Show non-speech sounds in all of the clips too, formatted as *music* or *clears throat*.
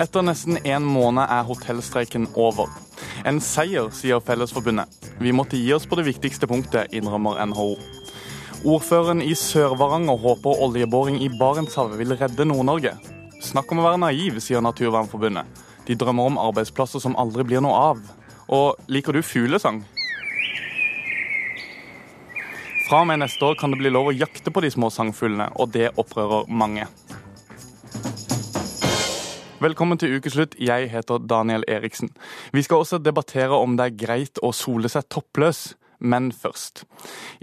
Etter nesten en måned er hotellstreiken over. En seier, sier Fellesforbundet. Vi måtte gi oss på det viktigste punktet, innrømmer NHO. Ordføreren i Sør-Varanger håper oljeboring i Barentshavet vil redde Nord-Norge. Snakk om å være naiv, sier Naturvernforbundet. De drømmer om arbeidsplasser som aldri blir noe av. Og liker du fuglesang? Fra og med neste år kan det bli lov å jakte på de små sangfuglene, og det opprører mange. Velkommen til ukeslutt. Jeg heter Daniel Eriksen. Vi skal også debattere om det er greit å sole seg toppløs, men først.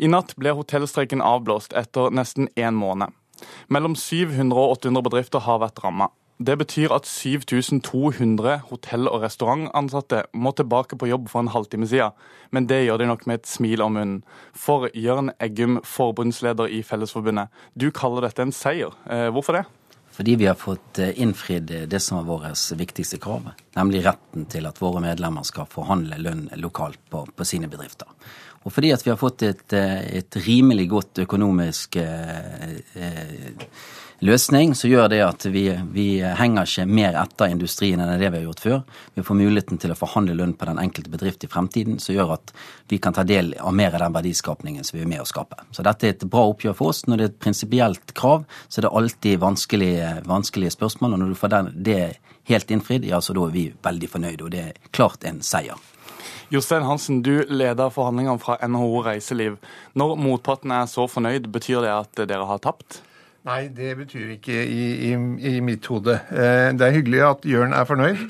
I natt ble hotellstreiken avblåst etter nesten én måned. Mellom 700 og 800 bedrifter har vært ramma. Det betyr at 7200 hotell- og restaurantansatte må tilbake på jobb for en halvtime siden. Men det gjør de nok med et smil om munnen. For Jørn Eggum, forbundsleder i Fellesforbundet, du kaller dette en seier. Eh, hvorfor det? Fordi vi har fått eh, innfridd det som var vårt viktigste krav, nemlig retten til at våre medlemmer skal forhandle lønn lokalt på, på sine bedrifter. Og fordi at vi har fått et, eh, et rimelig godt økonomisk eh, eh løsning som gjør det at vi, vi, henger ikke mer etter industrien enn det vi har gjort før. Vi får muligheten til å forhandle lønn på den enkelte bedrift i fremtiden, som gjør at vi kan ta del av mer av den verdiskapningen som vi er med å skape. Så dette er et bra oppgjør for oss. Når det er et prinsipielt krav, så er det alltid vanskelige, vanskelige spørsmål. Og når du får den, det helt innfridd, ja, så da er vi veldig fornøyde. Og det er klart en seier. Jostein Hansen, du leder forhandlingene fra NHO Reiseliv. Når motparten er så fornøyd, betyr det at dere har tapt? Nei, det betyr ikke i, i, i mitt hode. Eh, det er hyggelig at Jørn er fornøyd.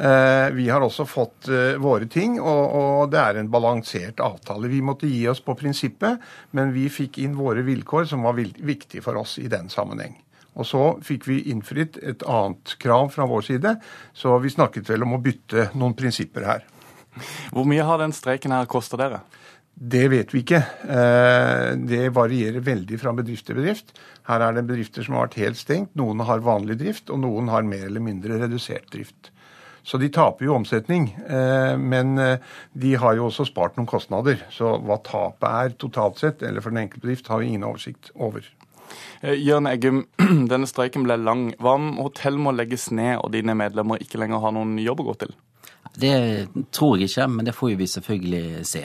Eh, vi har også fått eh, våre ting, og, og, det er en balansert avtale. Vi måtte gi oss på prinsippet, men vi fikk inn våre vilkår, som var viktige for oss i den sammenheng. Og så fikk vi innfridd et annet krav fra vår side, så vi snakket vel om å bytte noen prinsipper her. Hvor mye har den streiken her kosta dere? Det vet vi ikke. Eh, det varierer veldig fra bedrift til bedrift. Her er det bedrifter som har vært helt stengt. Noen har vanlig drift, og noen har mer eller mindre redusert drift. Så de taper jo omsetning. Eh, men eh, de har jo også spart noen kostnader. Så hva tapet er totalt sett, eller for den enkelte bedrift, har vi ingen oversikt over. Jørn Eggum, *clears throat* denne streiken ble lang. Hva om hotell må legges ned og dine medlemmer ikke lenger har noen jobb å gå til? Det tror jeg ikke, men det får vi selvfølgelig se.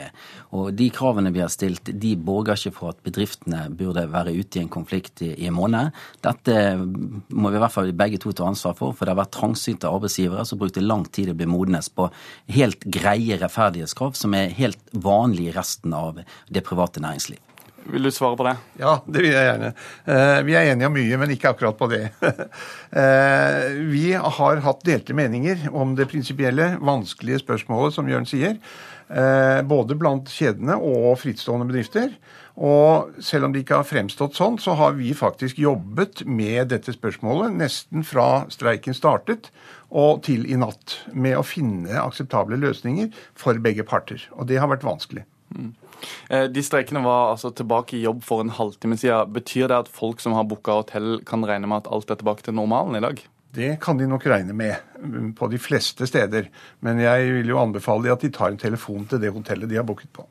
Og de kravene vi har stilt, de borger ikke for at bedriftene burde være ute i en konflikt i, en måned. Dette må vi i hvert fall begge to ta ansvar for, for det har vært trangsynte arbeidsgivere som brukte lang tid å bli modnes på helt greie rettferdighetskrav som er helt vanlig i resten av det private næringsliv. Vil du svare på det? Ja, det vil jeg gjerne. Eh, vi er enige om mye, men ikke akkurat på det. *laughs* Eh, vi har hatt delte meninger om det prinsipielle, vanskelige spørsmålet, som Jørn sier. Eh, både blant kjedene og frittstående bedrifter. Og selv om det ikke har fremstått sånn, så har vi faktisk jobbet med dette spørsmålet nesten fra streiken startet og til i natt. Med å finne akseptable løsninger for begge parter. Og det har vært vanskelig. Mm. Eh, de streikene var altså tilbake i jobb for en halvtime siden. Betyr det at folk som har booka hotell, kan regne med at alt er tilbake til normalen i dag? Det kan de nok regne med mm, på de fleste steder. Men jeg vil jo anbefale at de tar en telefon til det hotellet de har booket på.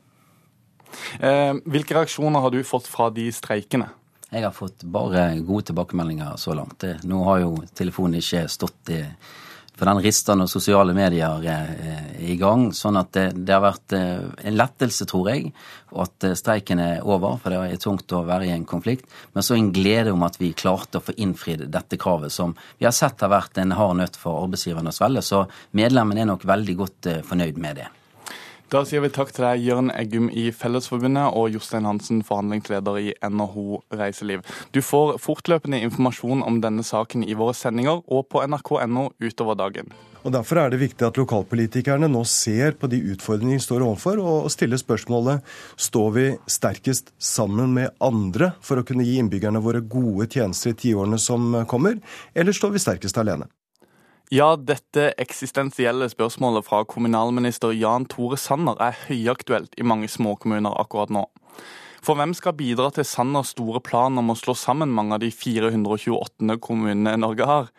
Eh, hvilke reaksjoner har du fått fra de streikende? Jeg har fått bare gode tilbakemeldinger så langt. Nå har jo telefonen ikke stått i for den rister når sosiale medier er i gang. Sånn at det, det, har vært eh, en lettelse, tror jeg, at eh, streiken er over. For det er tungt å være i en konflikt. Men så en glede om at vi klarte å få innfridd dette kravet, som vi har sett har vært en hard nøtt for arbeidsgiverne å svelge. Så medlemmene er nok veldig godt eh, fornøyd med det. Da sier vi takk til deg, Jørn Eggum i Fellesforbundet og Jostein Hansen, forhandlingsleder i NHO Reiseliv. Du får fortløpende informasjon om denne saken i våre sendinger og på nrk.no utover dagen. Og Derfor er det viktig at lokalpolitikerne nå ser på de utfordringene de står overfor, og stiller spørsmålet står vi sterkest sammen med andre for å kunne gi innbyggerne våre gode tjenester i tiårene som kommer, eller står vi sterkest alene? Ja, dette eksistensielle spørsmålet fra kommunalminister Jan Tore Sanner er høyaktuelt i mange småkommuner akkurat nå. For hvem skal bidra til Sanners store plan om å slå sammen mange av de 428 kommunene Norge har?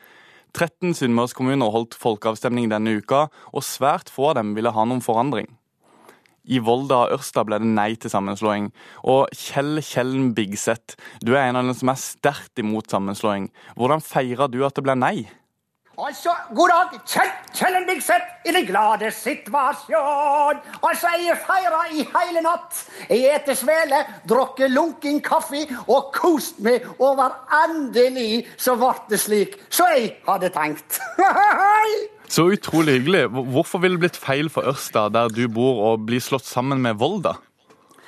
13 sunnmørskommuner holdt folkeavstemning denne uka, og svært få av dem ville ha noen forandring. I Volda og Ørsta ble det nei til sammenslåing. Og Kjell Kjellen Bigseth, du er en av dem som er sterkt imot sammenslåing. Hvordan feirer du at det ble nei? Altså, god Kjell, Kjellen Bigseth i den glade situasjon. Altså, jeg feira i hele natt. Jeg eter svele, drukket lunken kaffe og kost meg over endelig så ble det slik som jeg hadde tenkt. *laughs* Så utrolig hyggelig. Hvorfor ville det blitt feil for Ørsta, der du bor, å bli slått sammen med Volda?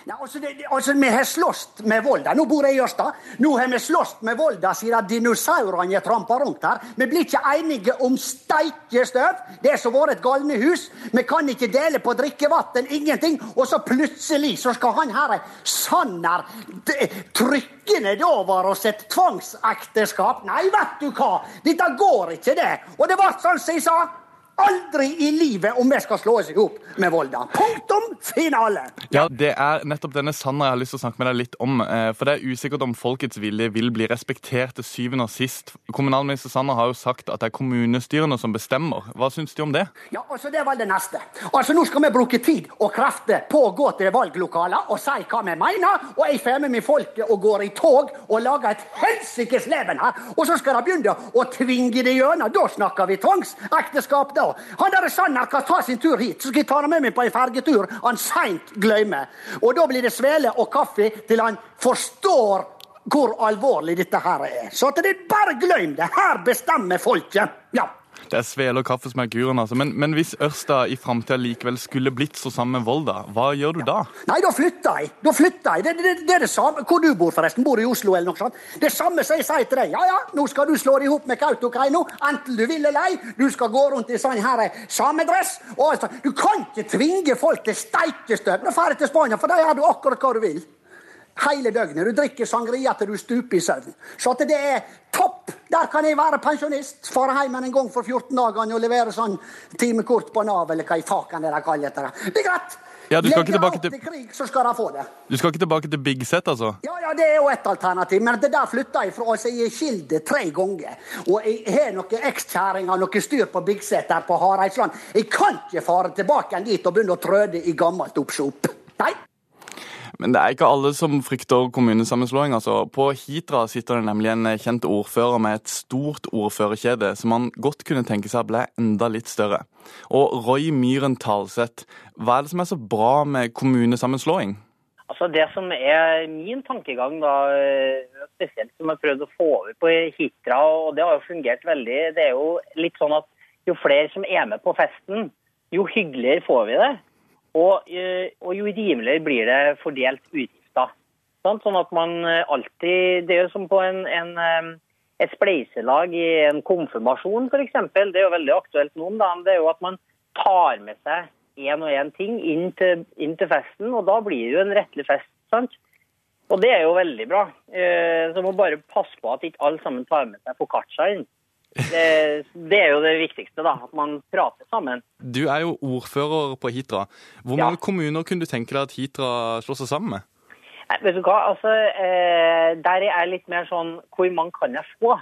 Ja, altså, det, altså, Vi har slåss med Volda. Nå bor jeg i Ørsta. Nå har vi slåss med Volda siden dinosaurene trampa rundt her. Vi blir ikke enige om steikestøv. Det er som vært et galnehus. Vi kan ikke dele på drikkevann, ingenting. Og så plutselig så skal han her Sanner trykke ned over oss et tvangsekteskap. Nei, vet du hva! Dette går ikke, det. Og det ble sånn som jeg sa. Aldri i livet om vi skal slå oss i hop med Volda. Punktum finale! Ja, Det er nettopp denne Sanna jeg har lyst til å snakke med deg litt om. Eh, for det er usikkert om folkets vilje vil bli respektert til syvende og sist. Kommunalminister Sanna har jo sagt at det er kommunestyrene som bestemmer. Hva syns du om det? Ja, altså Det var det neste. Altså Nå skal vi bruke tid og krefter på å gå til valglokaler og si hva vi mener. Og jeg får med meg folket og går i tog og lager et helsikes leven her. Og så skal de begynne å tvinge det gjennom. Da snakker vi tvangsekteskap. da han der Sanner kan ta sin tur hit, så skal jeg ta ham med meg på en fergetur han seint glemmer. Og da blir det svele og kaffe til han forstår hvor alvorlig dette her er. Så det er bare glem det. Her bestemmer folket. Ja. Det er svele og kaffe som er kuren, altså. Men, men, hvis Ørsta i framtida likevel skulle blitt så sammen med Volda, hva gjør du da? Nei, da flytter jeg. Da flytter jeg. Det, det, det, er det samme. Hvor du bor, forresten? Bor du i Oslo eller noe sånt? Det samme som jeg sier til deg. Ja ja, nå skal du slå deg i med Kautokeino, enten du vil eller ei. Du skal gå rundt i sånn her eh, samedress. Og, altså, du kan ikke tvinge folk til steikestøv. Du drar jeg til Spania, for da gjør du akkurat hva du vil hele døgnet. Du drikker sangria til du stuper i søvn. Så at det er topp! Der kan jeg være pensjonist. Fare hjem en gang for 14 dager og levere sånn timekort på Nav, eller hva i faken det de kaller det. Det er greit! Ja, du skal ikke tilbake til... til krig, så skal de få det. Du skal ikke tilbake til Big Set, altså? Ja, ja, det er jo et alternativ. Men det der flytta jeg fra. Altså, jeg er skilt tre ganger. Og jeg har noen ekskjæringer, noe styr på Big Set der på Hareidsland. Jeg kan ikke fare tilbake dit og begynne å trøde i gammelt oppskop. Nei. Men det er ikke alle som frykter kommunesammenslåing. altså. På Hitra sitter det nemlig en kjent ordfører med et stort ordførerkjede som man godt kunne tenke seg ble enda litt større. Og Roy Myhren Talseth, hva er det som er så bra med kommunesammenslåing? Altså Det som er min tankegang, da, spesielt som jeg prøvd å få over på Hitra, og det har jo fungert veldig, det er jo litt sånn at jo flere som er med på festen, jo hyggeligere får vi det. Og, eh, og, jo rimeligere blir det fordelt utgifter. Sånn at man eh, alltid Det er jo som på en, en, eh, et spleiselag i en konfirmasjon, f.eks. Det er jo veldig aktuelt nå om dagen. Det er jo at man tar med seg én og én ting inn til, inn til, festen, og da blir det jo en rettelig fest. sant? Og det er jo veldig bra. Så må bare passe på at ikke alle sammen tar med seg foccaccia inn. Det, det, er jo det viktigste, da. At man prater sammen. Du er jo ordfører på Hitra. Hvor mange ja. kommuner kunne du tenke deg at Hitra slår seg sammen med? Nei, vet du hva, altså, eh, Der er jeg litt mer sånn Hvor mange kan jeg få?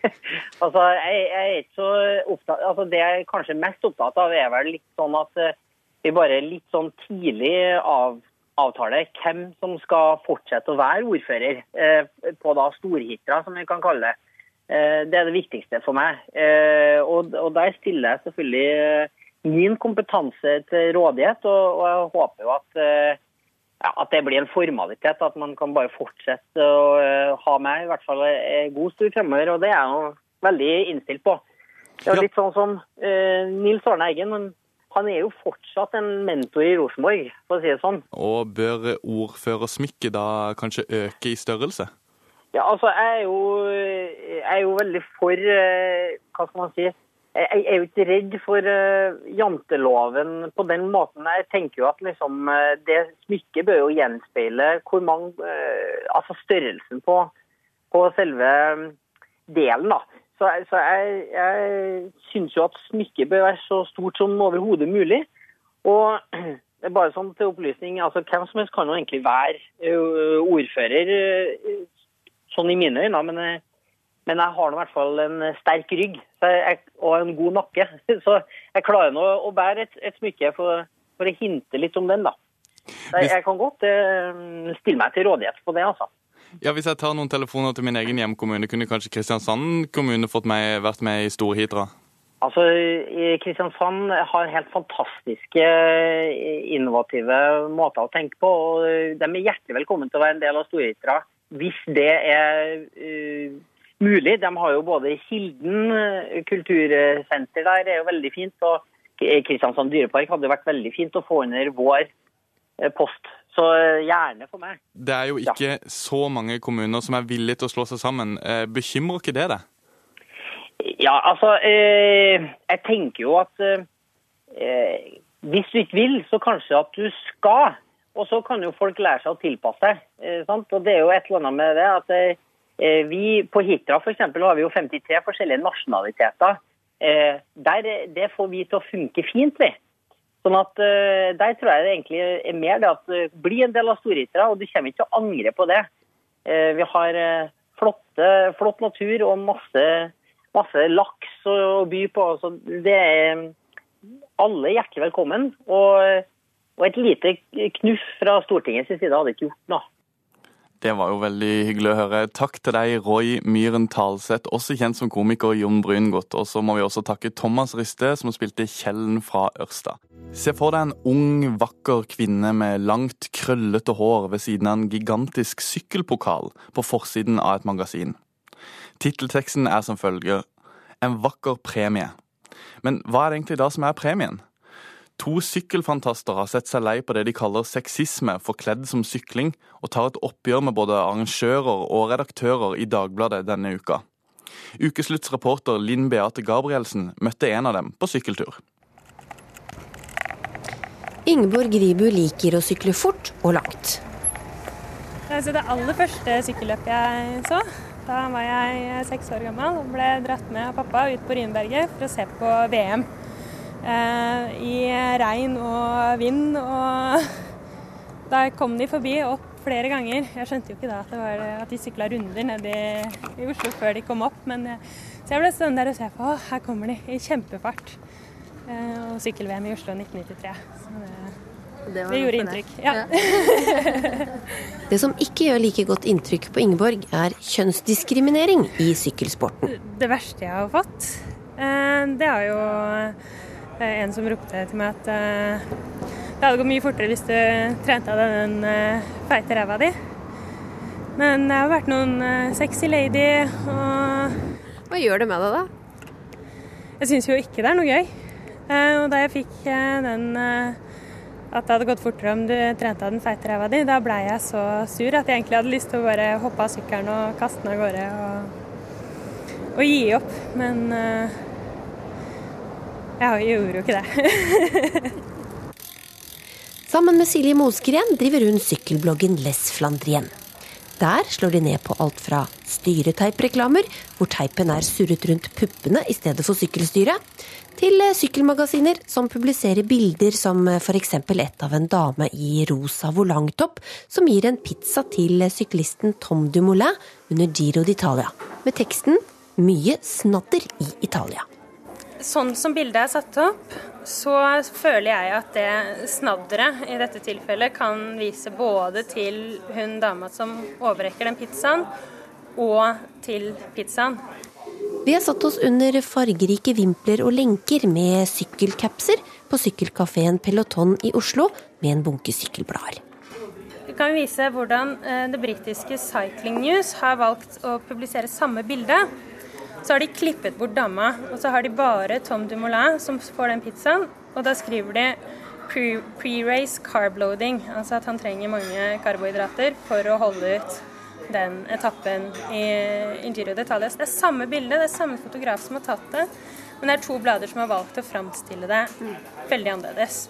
*laughs* altså, jeg, jeg, er ikke så opptatt altså, Det jeg er kanskje mest opptatt av, er vel litt sånn at eh, vi bare litt sånn tidlig av, avtaler hvem som skal fortsette å være ordfører eh, på da Storhitra, som vi kan kalle det. Eh, det er det viktigste for meg. Eh, og der stiller jeg selvfølgelig eh, min kompetanse til rådighet, og jeg håper jo at, ja, at det blir en formalitet. At man kan bare fortsette å ha meg i hvert fall en god stund fremover. Og det er jeg jo veldig innstilt på. Det er litt sånn som Nils Arne Eggen. men han er jo fortsatt en mentor i Rosenborg, for å si det sånn. Og bør ordførersmykket da kanskje øke i størrelse? Ja, altså, jeg er jo, jeg er jo veldig for eh, Hva skal man si? Jeg er jo ikke redd for uh, janteloven på den måten. Jeg tenker jo at liksom, eh, det smykket bør jo gjenspeile hvor mange Altså størrelsen på, på selve mm, delen, da. Så, så jeg, jeg syns jo at smykket bør være så stort som overhodet mulig. Og *clears throat* bare sånn til opplysning, altså Hvem som helst kan jo egentlig være ordfører sånn i mine øyne. Men, eh, men jeg har nå i hvert fall en sterk rygg jeg, og en god nakke. *laughs* Så jeg klarer nå å bære et, et smykke for, for, å hinte litt om den, da. Så jeg, jeg kan godt uh, stille meg til rådighet på det, altså. Ja, Hvis jeg tar noen telefoner til min egen hjemkommune, kunne kanskje Kristiansand kommune fått meg, vært med i Storhitra? Altså, Kristiansand har helt fantastiske innovative måter å tenke på. og De er hjertelig velkommen til å være en del av Storhitra hvis det er uh, mulig. De har jo både Kilden kultursenter der, det er jo veldig fint. og Kristiansand dyrepark hadde vært veldig fint å få under vår post. Så gjerne for meg. Det er jo ikke ja. så mange kommuner som er villige til å slå seg sammen. Bekymrer ikke det deg? Ja, altså eh, Jeg tenker jo at eh, hvis du ikke vil, så kanskje at du skal. Og så kan jo folk lære seg å tilpasse seg. Eh, og det er jo et eller annet med det at eh, vi på Hitra f.eks. har vi jo 53 forskjellige nasjonaliteter. Eh, der, det får vi til å funke fint, vi. Sånn at Der tror jeg det egentlig er mer det at bli en del av Storhitra, og du kommer ikke til å angre på det. vi har flotte, flott natur og masse masse laks å by på. Så det er alle hjertelig velkommen. Og, og et lite knuff fra Stortingets side hadde ikke gjort noe. Det var jo veldig hyggelig å høre. Takk til deg, Roy Myhren Talseth, også kjent som komiker Jon Brungot. Og så må vi også takke Thomas Riste, som spilte Kjellen fra Ørsta. Se for deg en ung, vakker kvinne med langt, krøllete hår ved siden av en gigantisk sykkelpokal på forsiden av et magasin. Tittelteksten er som følger En vakker premie. Men hva er det egentlig da som er premien? To sykkelfantaster har sett seg lei på det de kaller sexisme forkledd som sykling, og tar et oppgjør med både arrangører og redaktører i Dagbladet denne uka. Ukesluttsreporter Linn Beate Gabrielsen møtte en av dem på sykkeltur. Ingeborg Gribu liker å sykle fort og langt. Altså det aller første sykkelløpet jeg så, da var jeg seks år gammel og ble dratt med av pappa ut på Ryenberget for å se på VM. Eh, I regn og vind. Og *laughs* da kom de forbi opp flere ganger. Jeg skjønte jo ikke da at, det var, at de sykla runder nede i, i, Oslo før de kom opp. Men, så jeg ble stående der og se på. Å, her kommer de i kjempefart. Eh, og sykkel-VM i Oslo 1993. Så det det, det gjorde inntrykk, ja. *laughs* det som ikke gjør like godt inntrykk på Ingeborg, er kjønnsdiskriminering i sykkelsporten. Det verste jeg har fått, eh, det er jo eh, en som ropte til meg at eh, det hadde gått mye fortere hvis du trente av deg den feite ræva di. Men det har vært noen sexy lady og Hva gjør det med deg, da? Jeg syns jo ikke det er noe gøy. Og da jeg fikk den at det hadde gått fortere om du trente av den feite ræva di. Da blei jeg så sur at jeg egentlig hadde lyst til å bare hoppe av sykkelen og kaste den av gårde og, og gi opp. Men jeg gjorde jo ikke det. *laughs* Sammen med Silje Mosgren driver hun sykkelbloggen Les Flandrien. Der slår de ned på alt fra styreteipreklamer, hvor teipen er surret rundt puppene i stedet for sykkelstyret, til sykkelmagasiner som publiserer bilder som f.eks. et av en dame i rosa volangtopp som gir en pizza til syklisten Tom Dumoulin under Giro d'Italia, med teksten 'Mye snadder i Italia'. Sånn som bildet er satt opp, så føler jeg at det snadderet i dette tilfellet kan vise både til hun dama som overrekker den pizzaen, og til pizzaen. Vi har satt oss under fargerike vimpler og lenker med sykkelcapser på sykkelkafeen Peloton i Oslo med en bunke sykkelblader. Vi kan vise hvordan eh, det britiske Cycling News har valgt å publisere samme bilde. Så har de klippet bort dama, og så har de bare Tom Dumoulin som får den pizzaen. Og da skriver de pre-race carb loading, altså at han trenger mange karbohydrater for å holde ut den etappen i, i Giro det er samme bilde, det er samme fotograf som har tatt det, men det er to blader som har valgt å framstille det veldig annerledes.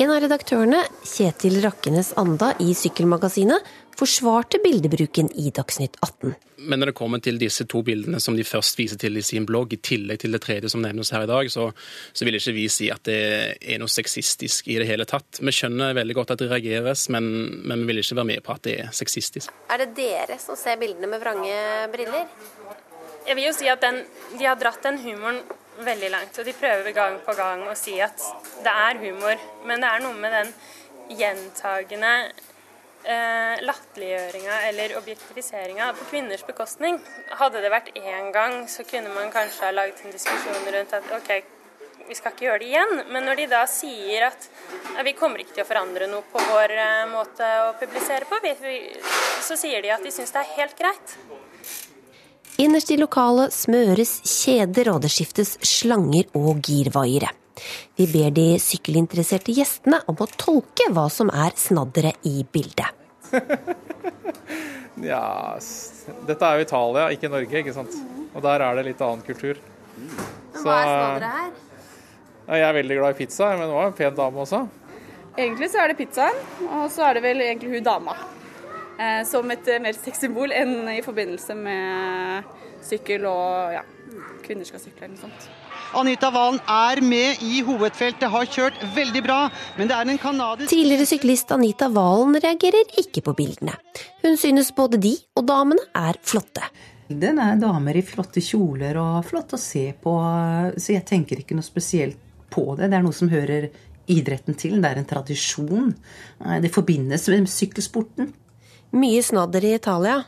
En av redaktørene, Kjetil Rakkenes Anda i Sykkelmagasinet, forsvarte bildebruken i Dagsnytt 18. Men når det kommer til disse to bildene som de først viser til i sin blogg, i tillegg til det tredje som nevnes her i dag, så, så vil ikke vi si at det er noe sexistisk i det hele tatt. Vi skjønner veldig godt at det reageres, men, men vi vil ikke være med på at det er sexistisk. Er det dere som ser bildene med vrange briller? Jeg vil jo si at den, de har dratt den humoren veldig langt. Og de prøver gang på gang å si at det er humor. Men det er noe med den gjentagende eh, latterliggjøringa eller objektifiseringa på kvinners bekostning. Hadde det vært én gang, så kunne man kanskje ha laget en diskusjon rundt at OK, vi skal ikke gjøre det igjen. Men når de da sier at ja, vi kommer ikke til å forandre noe på vår eh, måte å publisere på, så sier de at de syns det er helt greit. Innerst i lokalet smøres kjeder, og det skiftes slanger og girvaiere. Vi ber de sykkelinteresserte gjestene om å tolke hva som er snadderet i bildet. *laughs* ja, dette er jo Italia, ikke Norge, ikke sant. Og der er det litt annen kultur. Så, hva er snadderet her? Jeg er veldig glad i pizza, men det var en pen dame også. Egentlig så er det pizzaen, og så er det vel egentlig hun dama. Eh, som et mer sexsymbol enn i forbindelse med sykkel og ja, kvinner skal sykle eller noe sånt. Anita Valen er med i hovedfeltet, har kjørt veldig bra, men det er en kanadisk Tidligere syklist Anita Valen reagerer ikke på bildene. Hun synes både de og damene er flotte. Den er damer i flotte kjoler og flott å se på, så jeg tenker ikke noe spesielt på det. Det er noe som hører idretten til. Det er en tradisjon. Det forbindes med sykkelsporten. Mye snadder i Italia.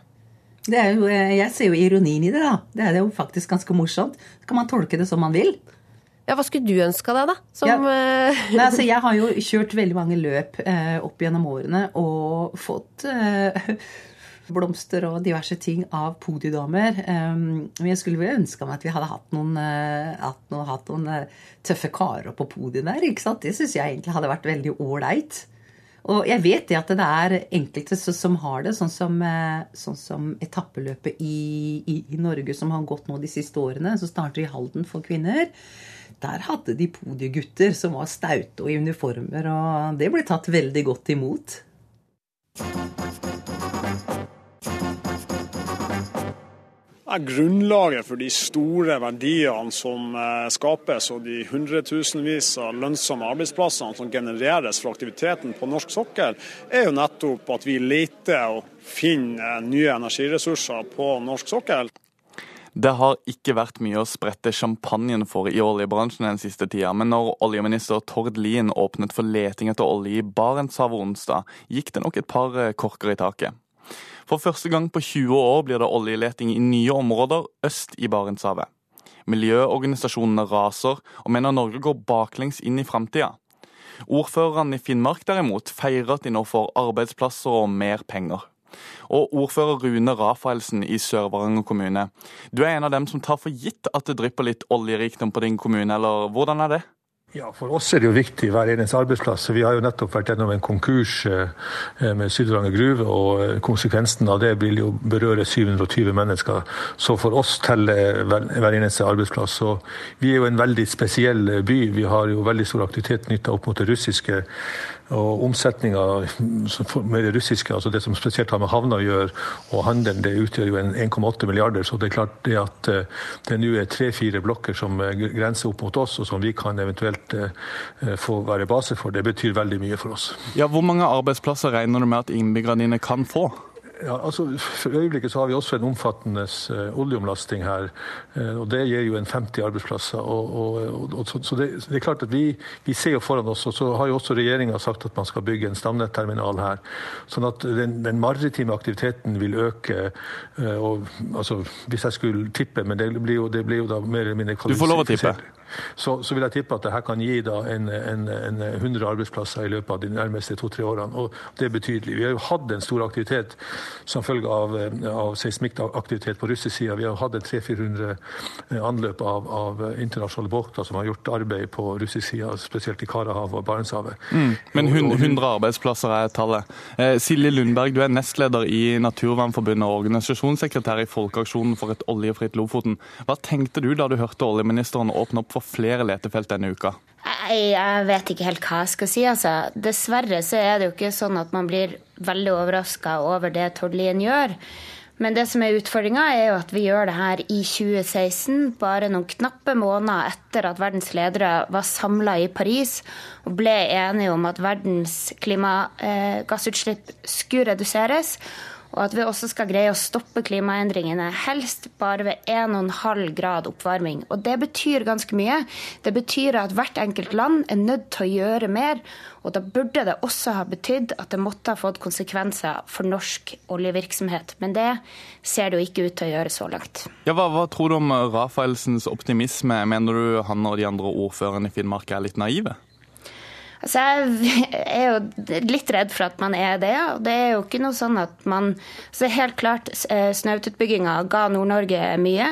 Jo, eh, jeg ser jo ironien i det, da. Det er jo faktisk ganske morsomt. Så kan man tolke det som man vil. Ja, Hva skulle du ønska deg, da? Som, ja. Eh, *laughs* Nei, altså, jeg har jo kjørt veldig mange løp eh, opp gjennom årene og fått eh, *laughs* blomster og diverse ting av podiedamer. Um, men jeg skulle vel ønska meg at vi hadde hatt noen, hatt noen, hatt noen tøffe karer på podiet der. ikke sant? Det syns jeg egentlig hadde vært veldig ålreit. Og jeg vet det at det er enkelte som har det, sånn som, eh, sånn som etappeløpet i, i, i, Norge som har gått nå de siste årene, som starter i Halden for kvinner. Der hadde de podiegutter som var staute og i uniformer, og det ble tatt veldig godt imot. Er grunnlaget for de store verdiene som eh, skapes, og de hundretusenvis av lønnsomme arbeidsplassene som genereres fra aktiviteten på norsk sokkel, er jo nettopp at vi leter og finner nye energiressurser på norsk sokkel. Det har ikke vært mye å sprette champagnen for i oljebransjen den siste tida, men når oljeminister Tord Lien åpnet for leting etter olje i Barentshavet onsdag, gikk det nok et par eh, korker i taket. For første gang på 20 år blir det oljeleting i nye områder øst i Barentshavet. Miljøorganisasjonene raser og mener Norge går baklengs inn i framtida. Ordførerne i Finnmark derimot feirer at de nå får arbeidsplasser og mer penger. Og ordfører Rune Rafaelsen i Sør-Varanger kommune, du er en av dem som tar for gitt at det drypper litt oljerikdom på din kommune, eller hvordan er det? Ja, For oss er det jo viktig hver eneste arbeidsplass. Vi har jo nettopp vært gjennom en konkurs eh, med Sydvaranger gruve, og eh, konsekvensen av det vil jo berøre 720 mennesker. Så for oss teller hver eneste arbeidsplass. Så vi er jo en veldig spesiell by. Vi har jo veldig stor aktivitet knytta opp mot det russiske og omsetninga med det russiske, altså det som spesielt har med havna å gjøre, og handelen, det utgjør jo 1,8 milliarder. Så det er klart det at eh, det nå er tre-fire blokker som eh, grenser opp mot oss, og som vi kan eventuelt eh, få være base for, det betyr veldig mye for oss. Ja, Hvor mange arbeidsplasser regner du med at innbyggerne dine kan få? Ja, altså For øyeblikket så har vi også en omfattende uh, oljeomlasting her. Uh, og Det gir jo en 50 arbeidsplasser. Og, og, og, så, det, det, er klart at vi, vi, ser jo foran oss, og så har jo også regjeringa sagt at man skal bygge en stamnetterminal her. Sånn at den, den maritime aktiviteten vil øke. Uh, og altså, Hvis jeg skulle tippe, men det blir jo, det blir jo da mer eller mindre Du får lov å tippe så, så, vil jeg tippe at dette kan gi da en, en, en 100 arbeidsplasser i løpet av de nærmeste to-tre årene. Og det er betydelig. Vi har jo hatt en stor aktivitet som følge av, av seismikkaktivitet på russisk side. Vi har hatt 300-400 eh, anløp av, av, internasjonale båter som har gjort arbeid på russisk side, spesielt i Karahavet og Barentshavet. Mm, men 100 arbeidsplasser er tallet. Eh, Silje Lundberg, du er nestleder i Naturvernforbundet og organisasjonssekretær i Folkeaksjonen for et oljefritt Lofoten. Hva tenkte du da du hørte oljeministeren åpne opp for flere letefelt denne uka? Jeg vet ikke helt hva jeg skal si. altså. Dessverre så er det jo ikke sånn at man blir veldig overraska over det Tord Lien gjør. Men det som er utfordringa, er jo at vi gjør det her i 2016, bare noen knappe måneder etter at verdens ledere var samla i Paris og ble enige om at verdens klimagassutslipp skulle reduseres. Og at vi også skal greie å stoppe klimaendringene, helst bare ved 1,5 grad oppvarming. Og Det betyr ganske mye. Det betyr at hvert enkelt land er nødt til å gjøre mer. Og da burde det også ha betydd at det måtte ha fått konsekvenser for norsk oljevirksomhet. Men det ser det jo ikke ut til å gjøre så langt. Ja, hva, hva tror du om Rafaelsens optimisme? Mener du han og de andre ordførerne i Finnmark er litt naive? Altså, jeg *laughs* er jo litt redd for at man er det. og Det er jo ikke noe sånn at man så Helt klart, eh, Snaututbygginga ga Nord-Norge mye.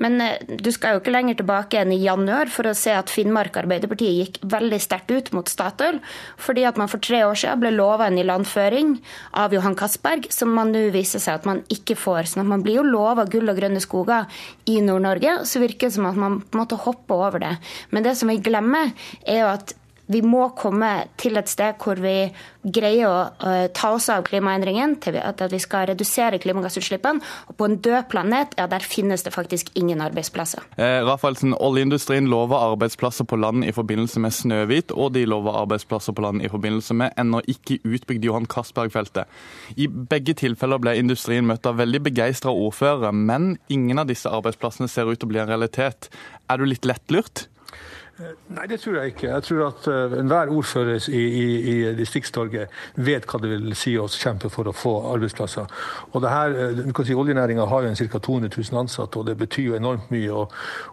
Men eh, du skal jo ikke lenger tilbake enn i januar for å se at Finnmark Arbeiderparti gikk veldig sterkt ut mot Statoil. Fordi at man for tre år siden ble lova en ilandføring av Johan Castberg, som man nå viser seg at man ikke får. sånn at Man blir jo lova gull og grønne skoger i Nord-Norge. Så virker det som at man måtte hoppe over det. Men det som vi glemmer, er jo at vi må komme til et sted hvor vi greier å uh, ta oss av klimaendringen, til at, vi skal redusere klimagassutslippene. Og på en død planet, ja, der finnes det faktisk ingen arbeidsplasser. Eh, Rafaelsen, Oljeindustrien lover arbeidsplasser på land i forbindelse med Snøhvit, og de lover arbeidsplasser på land i forbindelse med ennå ikke utbygd Johan Castberg-feltet. I begge tilfeller ble industrien møtt av veldig begeistra ordførere, men ingen av disse arbeidsplassene ser ut til å bli en realitet. Er du litt lettlurt? Nei, det tror jeg ikke. Jeg tror at uh, enhver ordfører i, i, i Distrikts-Norge vet hva det vil si å kjempe for å få arbeidsplasser. Og det her, uh, du kan si Oljenæringa har jo ca. 200 000 ansatte, og det betyr jo enormt mye. Og,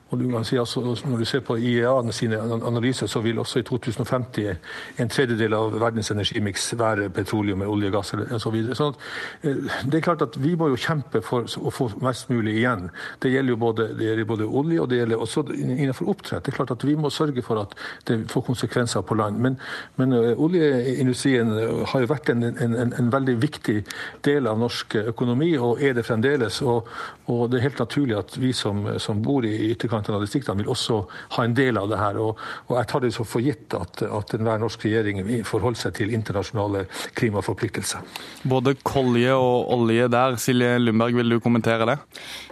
og du kan si altså, Når du ser på IEA sine analyser, så vil også i 2050 en tredjedel av verdens energimiks være petroleum, olje, gass osv. Så sånn uh, det er klart at vi må jo kjempe for å få mest mulig igjen. Det gjelder jo både, gjelder både olje og det gjelder også innenfor oppdrett. Det er klart at vi må sørge for at det får konsekvenser på land. Men, men uh, oljeindustrien har jo vært en, en, en, veldig viktig del av norsk økonomi, og er det fremdeles. Og, og det er helt naturlig at vi som, som bor i ytterkanten av distriktene, vil også ha en del av det her. Og, og jeg tar det så for gitt at, at enhver norsk regjering forholder seg til internasjonale klimaforpliktelser. Både kolje og olje der. Silje Lundberg, vil du kommentere det?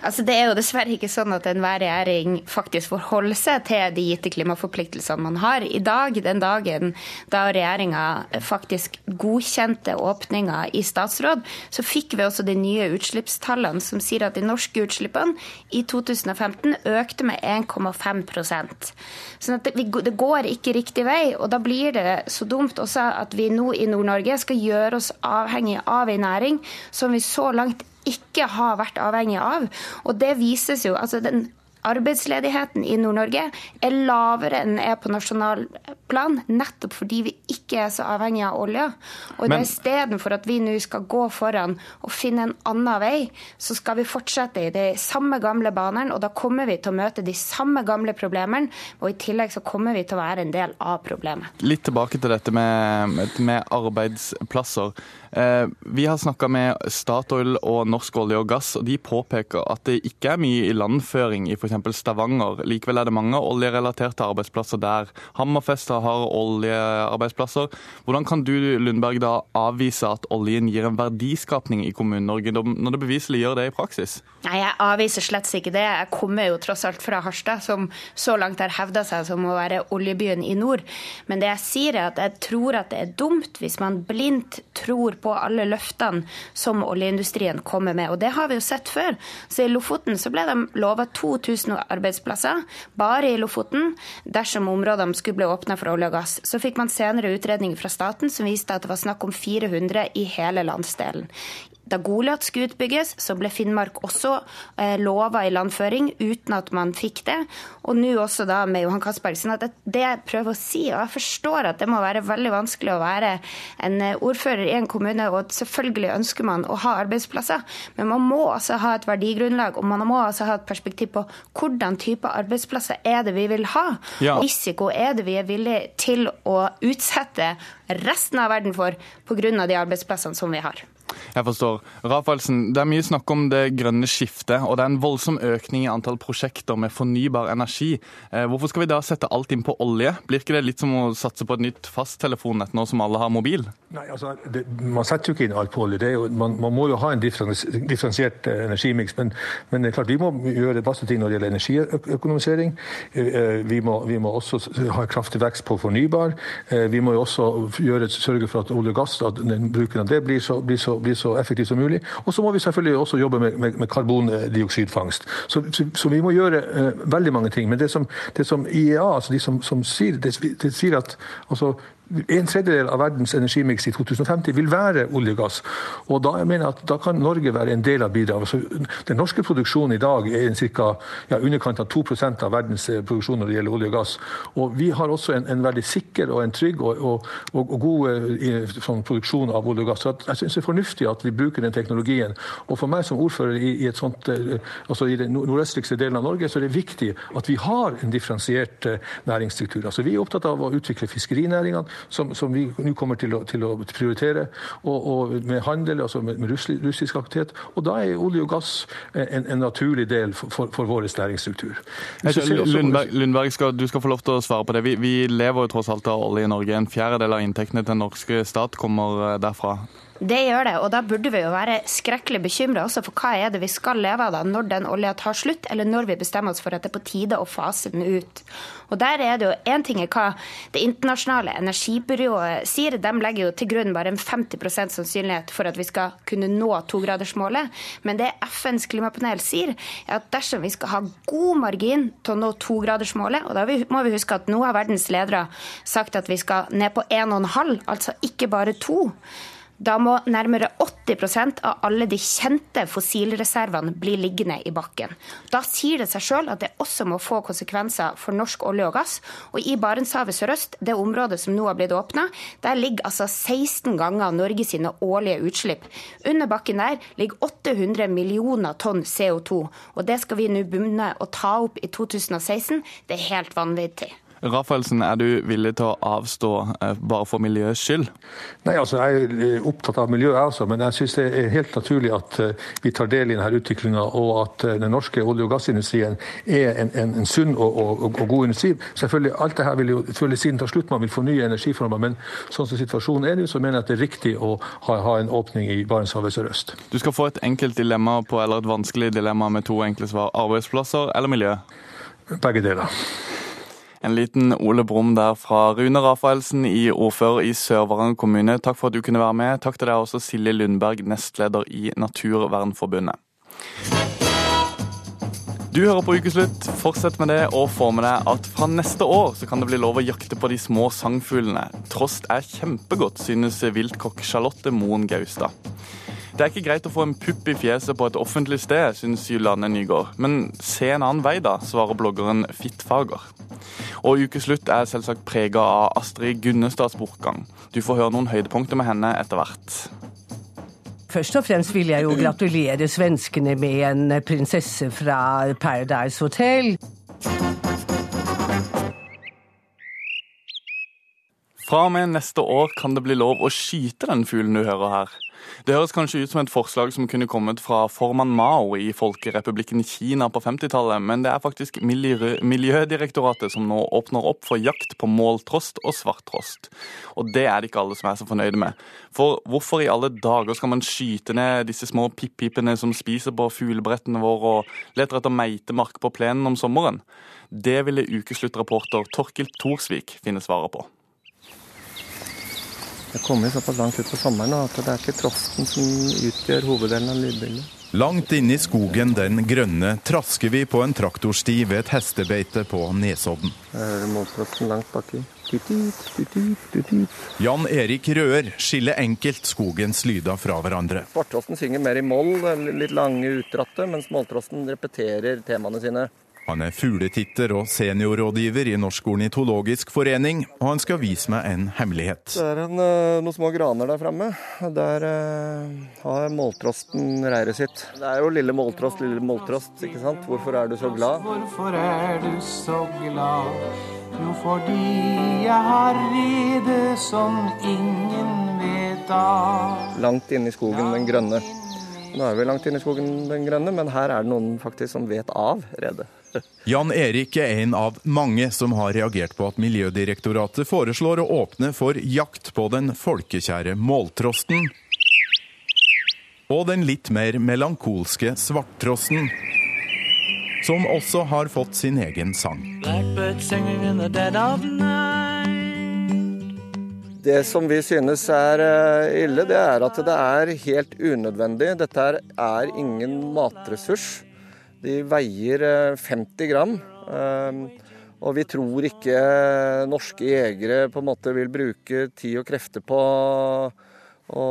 Altså, det er jo dessverre ikke sånn at enhver regjering faktisk forholder seg til de gitte klimaforpliktelsene man har. I dag, den dagen da regjeringa faktisk godkjente åpninga i statsråd, så fikk vi også de nye utslippstallene som sier at de norske utslippene i 2015 økte med 1,5% Sånn at det, det går ikke riktig vei. Og da blir det så dumt også at vi nå i Nord-Norge skal gjøre oss avhengig av en næring som vi så langt ikke har vært avhengig av. Og det vises jo altså den Arbeidsledigheten i Nord-Norge er lavere enn den er på nasjonalplan, nettopp fordi vi ikke er så avhengig av olja. Og Men... istedenfor at vi nå skal gå foran og finne en annen vei, så skal vi fortsette i de samme gamle banene, og da kommer vi til å møte de samme gamle problemene, og i tillegg så kommer vi til å være en del av problemet. Litt tilbake til dette med, med arbeidsplasser. Eh, vi har snakka med Statoil og Norsk olje og gass, og de påpeker at det ikke er mye ilandføring i f.eks. Stavanger. Likevel er det mange oljerelaterte arbeidsplasser der. Hammerfest har oljearbeidsplasser. Hvordan kan du Lundberg, da avvise at oljen gir en verdiskapning i Kommune-Norge, når det beviselig gjør det i praksis? Nei, Jeg avviser slett ikke det. Jeg kommer jo tross alt fra Harstad, som så langt har hevda seg som å være oljebyen i nord. Men det jeg sier er at jeg tror at det er dumt hvis man blindt tror på alle løftene som oljeindustrien kommer med. Og det har vi jo sett før. Så I Lofoten så ble de lova 2000 arbeidsplasser, bare i Lofoten, dersom områdene skulle bli åpna for olje og gass. Så fikk man senere utredninger fra staten som viste at det var snakk om 400 i hele landsdelen. Da Goliat skulle utbygges, så ble Finnmark også eh, lova ilandføring uten at man fikk det. Og nå også da med Johan Castbergsen. at det jeg prøver å si, og jeg forstår at det må være veldig vanskelig å være en eh, ordfører i en kommune, og selvfølgelig ønsker man å ha arbeidsplasser, men man må altså ha et verdigrunnlag, og man må altså ha et perspektiv på hvordan type arbeidsplasser er det vi vil ha. Ja. Risiko er det vi er villige til å utsette resten av verden for pga. de arbeidsplassene som vi har. Jeg forstår. Rafaelsen, det er mye snakk om det grønne skiftet, og det er en voldsom økning i antall prosjekter med fornybar energi. Eh, hvorfor skal vi da sette alt inn på olje? Blir ikke det litt som å satse på et nytt fasttelefonnett nå som alle har mobil? Nei, altså, det, Man setter jo ikke inn alt på olje. Jo, man, man, må jo ha en differensiert eh, energimiks. Men, men, det er klart, vi må gjøre masse ting når det gjelder energiøkonomisering. Eh, vi må, vi må også ha kraftig vekst på fornybar. Vi må jo også gjøre, sørge for at olje og gass, at bruken av det blir så, blir så blir bli så effektivt som mulig. Og så må vi selvfølgelig også jobbe med, med, med karbondioksidfangst. Så, så, så, vi må gjøre uh, veldig mange ting. Men det som, det som IEA, altså de som, som sier, det, det sier at altså, en tredjedel av verdens energimiks i 2050 vil være olje og gass. Og da, jeg mener at da kan Norge være en del av bidraget. Altså, den norske produksjonen i dag er i Ja, underkant av 2% av verdens eh, produksjon når det gjelder olje og gass. Og vi har også en, en veldig sikker og en trygg og, og, og, og god eh, sånn, produksjon av olje og gass. Så jeg syns det er fornuftig at vi bruker den teknologien. Og for meg som ordfører i, i, sånt, eh, altså i den nordøstligste delen av Norge, så er det viktig at vi har en differensiert næringsstruktur. Altså, vi er opptatt av å utvikle fiskerinæringene som, som vi nå kommer til å, til å prioritere. Og, og, med handel, altså med, med russisk aktivitet. Og da er olje og gass en, en naturlig del for, for, for vår næringsstruktur. Lundberg, Lundberg skal, du skal få lov til å svare på det. Vi, vi lever jo tross alt av olje i Norge. En fjerdedel av inntektene til den norske stat kommer eh, derfra. Det gjør det, og da burde vi jo være skrekkelig bekymra også for hva er det vi skal leve av da når den olja tar slutt, eller når vi bestemmer oss for at det er på tide å fase den ut. Og der er det jo Én ting er hva Det internasjonale energibyrået sier. De legger jo til grunn bare en 50% sannsynlighet for at vi skal kunne nå togradersmålet. Men det FNs klimapanel sier, er at dersom vi skal ha god margin til å nå togradersmålet, og da må vi huske at nå har verdens ledere sagt at vi skal ned på 1,5, altså ikke bare to. Da må nærmere 80% av alle de kjente fossilreservene bli liggende i bakken. Da sier det seg sjøl at det også må få konsekvenser for norsk olje og gass. Og i Barentshavet sørøst, det området som nå har blitt åpna, der ligger altså 16 ganger Norge sine årlige utslipp. Under bakken der ligger 800 millioner tonn CO2. Og det skal vi nå begynne å ta opp i 2016. Det er helt vanvittig. Rafaelsen, er du villig til å avstå eh, bare for miljøets skyld? Nei, altså Jeg er eh, opptatt av miljøet, også, men jeg syns det er helt naturlig at eh, vi tar del i denne utviklinga, og at den norske olje- og gassindustrien er en, en, en sunn og, og, og, god industri. Selvfølgelig, Alt dette vil jo følge siden ta slutt, man vil fornye energiformer, men sånn som situasjonen er nå, så mener jeg at det er riktig å ha, ha en åpning i Barentshavet sørøst. Du skal få et enkelt dilemma på, eller et vanskelig dilemma med to enkle svar. Arbeidsplasser eller miljø? Begge deler. En liten Ole Brumm der fra Rune Rafaelsen i ordfører i Sør-Varanger kommune. Takk for at du kunne være med. Takk til deg også, Silje Lundberg, nestleder i Naturvernforbundet. Du hører på Ukeslutt. Fortsett med det, og få med deg at fra neste år så kan det bli lov å jakte på de små sangfuglene. Trost er kjempegodt, synes viltkokk Charlotte Moen Gaustad. Det er ikke greit å få en pupp i fjeset på et offentlig sted, synes Juliane Nygaard. Men se en annen vei, da, svarer bloggeren Fittfager. Og ukeslutt er selvsagt prega av Astrid Gunnestads bortgang. Du får høre noen høydepunkter med henne etter hvert. Først og fremst vil jeg jo gratulere svenskene med en prinsesse fra Paradise Hotel. Fra og med neste år kan det bli lov å skyte den fuglen du hører her. Det høres kanskje ut som et forslag som kunne kommet fra formann Mao i Folkerepublikken Kina på 50-tallet, men det er faktisk Miljødirektoratet som nå åpner opp for jakt på måltrost og svarttrost. Og det er det ikke alle som er så fornøyde med. For hvorfor i alle dager skal man skyte ned disse små pip-pipene som spiser på fuglebrettene våre og leter etter meitemark på plenen om sommeren? Det ville ukesluttrapporter Torkild Thorsvik finne svaret på. Det kommer såpass langt ut på sommeren at det er ikke trosten som utgjør hoveddelen av lydbildet. Langt inne i skogen Den grønne trasker vi på en traktorsti ved et hestebeite på Nesodden. Her er måltrosten langt baki. Jan Erik Røer skiller enkelt skogens lyder fra hverandre. Svarttrosten synger mer i moll, litt lange utdratte, mens måltrosten repeterer temaene sine. Han er fugletitter og seniorrådgiver i Norsk ornitologisk forening, og han skal vise meg en hemmelighet. Det er en, eh, noen små graner der framme. Der uh, har måltrosten reiret sitt. Det er jo lille måltrost, lille måltrost, ikke sant. Hvorfor er du så glad? Hvorfor er du så glad? Jo, fordi jeg har rede som ingen vet av. Langt inne i skogen, den grønne. Nå er vi langt inne i skogen, den grønne, men her er det noen faktisk som vet av redet. Jan Erik er en av mange som har reagert på at Miljødirektoratet foreslår å åpne for jakt på den folkekjære måltrosten. Og den litt mer melankolske svarttrosten. Som også har fått sin egen sang. Det som vi synes er eh, ille, det er at det er helt unødvendig. Dette er, er ingen matressurs. De veier eh, 50 gram. eh, Og vi tror ikke norske jegere på en måte vil bruke tid og krefter på å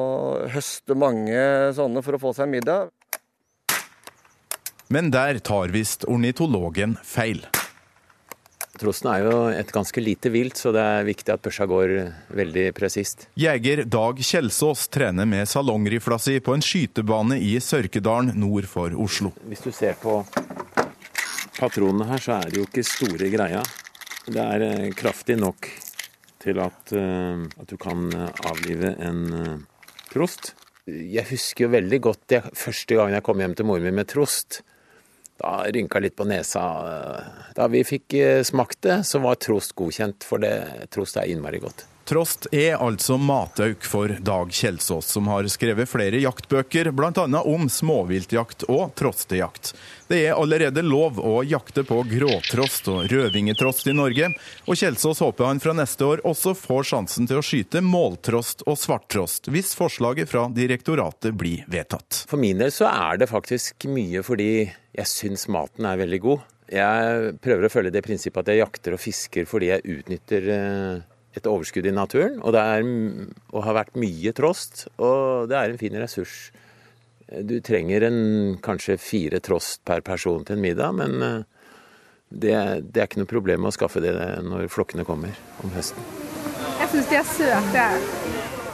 høste mange sånne for å få seg middag. Men der tar visst ornitologen feil. Trosten er jo et ganske lite vilt, så det er viktig at børsa går veldig presist. Jeger Dag Kjelsås trener med salongrifla si på en skytebane i Sørkedalen nord for Oslo. Hvis du ser på patronene her, så er det jo ikke store greia. Det er eh, kraftig nok til at, eh, at du kan eh, avlive en trost. Jeg husker jo veldig godt det første gangen jeg kom hjem til moren min med trost. Da rynka litt på nesa. Da vi fikk eh, smakt det, så var trost godkjent, for det, trost er innmari godt. Trost er altså matauk for Dag Kjelsås, som har skrevet flere jaktbøker, bl.a. om småviltjakt og trostejakt. Det er allerede lov å jakte på gråtrost og rødvingetrost i Norge, og Kjelsås håper han fra neste år også får sjansen til å skyte måltrost og svarttrost, hvis forslaget fra direktoratet blir vedtatt. For min del så er det faktisk mye fordi jeg syns maten er veldig god. Jeg prøver å følge det prinsippet at jeg jakter og fisker fordi jeg utnytter eh, et overskudd i naturen. Og det er, og har vært mye trost, og det er en fin ressurs. Du trenger en, kanskje fire trost per person til en middag, men eh, det, det er ikke noe problem å skaffe det når flokkene kommer om høsten. Jeg syns de er søte.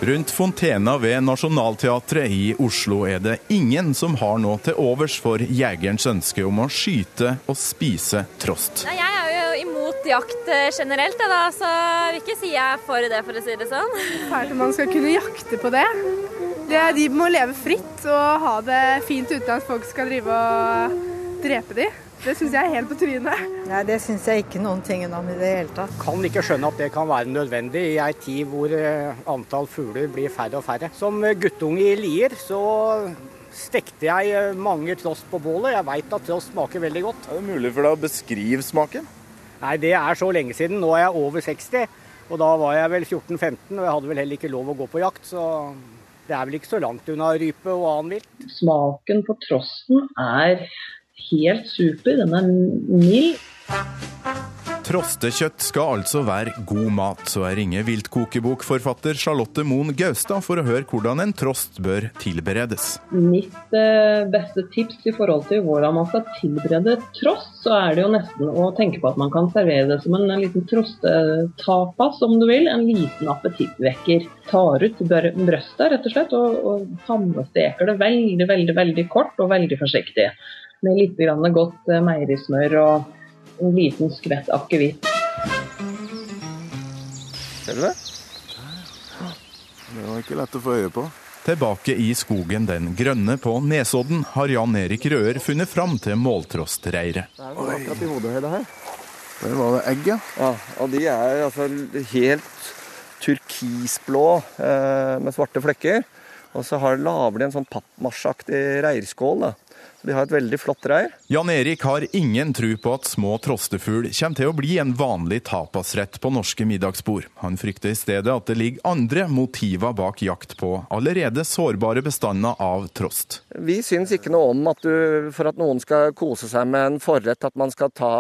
Rundt fontena ved Nationaltheatret i Oslo er det ingen som har noe til overs for jegerens ønske om å skyte og spise trost. Nei, Jeg er jo imot jakt eh, generelt, da, så jeg vil ikke si jeg er for det, for å si det sånn. Fælt om man skal kunne jakte på det. det. De må leve fritt og ha det fint uten at folk skal drive og drepe de. Det syns jeg er helt på trynet. Nei, Det syns jeg ikke noen ting om i det hele tatt. Kan ikke skjønne at det kan være nødvendig i ei tid hvor eh, antall fugler blir færre og færre. Som guttunge i Lier så stekte jeg eh, mange trost på bålet. Jeg veit at trost smaker veldig godt. Er det mulig for deg å beskrive smaken? Nei, det er så lenge siden. Nå er jeg over 60. Og da var jeg vel 14-15, og jeg hadde vel heller ikke lov å gå på jakt. Så det er vel ikke så langt unna rype og annen vilt. Smaken på trosten er helt super. Den er mild. Trostekjøtt skal altså være god mat, så jeg ringer viltkokebokforfatter Charlotte Moen Gaustad for å høre hvordan en trost bør tilberedes. Mitt eh, beste tips i forhold til hvordan man skal tilberede trost, så er det jo nesten å tenke på at man kan servere det som en, en liten trostetapas, om du vil. En liten appetittvekker. Tar ut brøstet, rett og slett, og, og pannesteker det veldig, veldig, veldig kort og veldig forsiktig. Med litt grann godt eh, meierismør og en liten skvett akevitt. Ser du det? Det var ikke lett å få øye på. Tilbake i skogen den grønne på Nesodden har Jan Erik Røer funnet fram til måltrostreiret. Det er akkurat i hodehøyde her. Der var det egg, ja. Ja, og de er altså helt turkisblå eh, med svarte flekker. Og så har, lager de en sånn pappmasjeaktig reirskål. da. Så De har et veldig flott reir. Jan Erik har ingen tro på at små trostefugl kommer til å bli en vanlig tapasrett på norske middagsbord. Han frykter i stedet at det ligger andre motiver bak jakt på allerede sårbare bestander av trost. Vi syns ikke noe om at du, for at noen skal kose seg med en forrett, at man skal ta,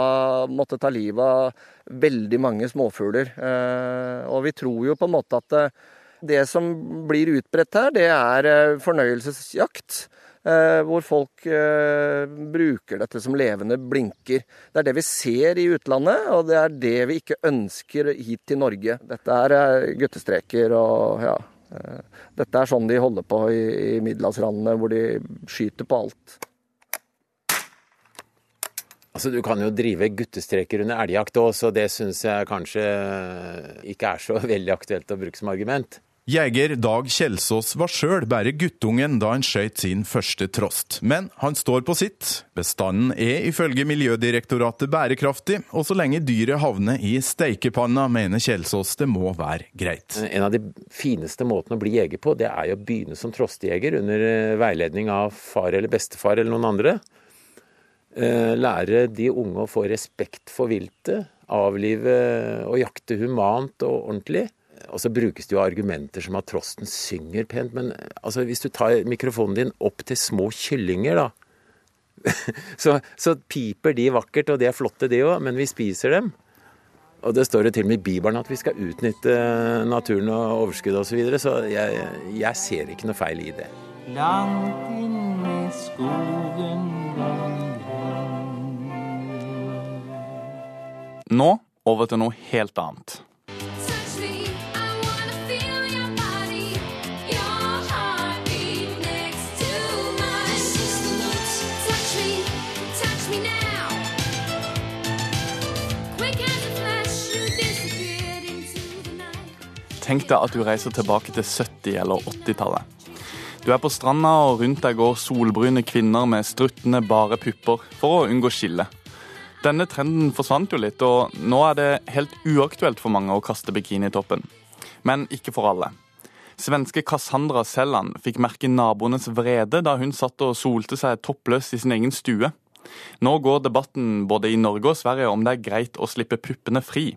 måtte ta livet av veldig mange småfugler. Eh, og vi tror jo på en måte at eh, det som blir utbredt her, det er eh, fornøyelsesjakt. Eh, hvor folk eh, bruker dette som levende blinker. Det er det vi ser i utlandet, og det er det vi ikke ønsker hit til Norge. Dette er eh, guttestreker og ja. Dette er sånn de holder på i, i middelhavsrandene, hvor de skyter på alt. Altså, Du kan jo drive guttestreker under elgjakt òg, så det syns jeg kanskje ikke er så *laughs* veldig aktuelt å bruke som argument. Jeger Dag Kjelsås var sjøl bare guttungen da han skøyt sin første trost. Men han står på sitt. Bestanden er ifølge Miljødirektoratet bærekraftig, og så lenge dyret havner i steikepanna, mener Kjelsås det må være greit. En av de fineste måtene å bli jeger på, det er jo å begynne som trostejeger under eh, veiledning av far eller bestefar eller noen andre. Eh, Lære de unge å få respekt for viltet. Avlive og jakte humant og ordentlig. Og så brukes det jo argumenter som at trosten synger pent, men altså, hvis du tar mikrofonen din opp til små kyllinger, da, *laughs* så, så piper de vakkert, og de er flotte de òg, men vi spiser dem. Og det står jo til og med i Bibelen at vi skal utnytte naturen og overskuddet osv., så, videre, så jeg, jeg ser ikke noe feil i det. Langt inn i skogen Nå over til noe helt annet. Tenk deg at du reiser tilbake til 70- eller 80-tallet. Du er på stranda, og rundt deg går solbrune kvinner med struttende, bare pupper for å unngå skille. Denne trenden forsvant jo litt, og nå er det helt uaktuelt for mange å kaste bikinitoppen. Men ikke for alle. Svenske Cassandra Selland fikk merke naboenes vrede da hun satt og solte seg toppløs i sin egen stue. Nå går debatten både i Norge og Sverige om det er greit å slippe puppene fri.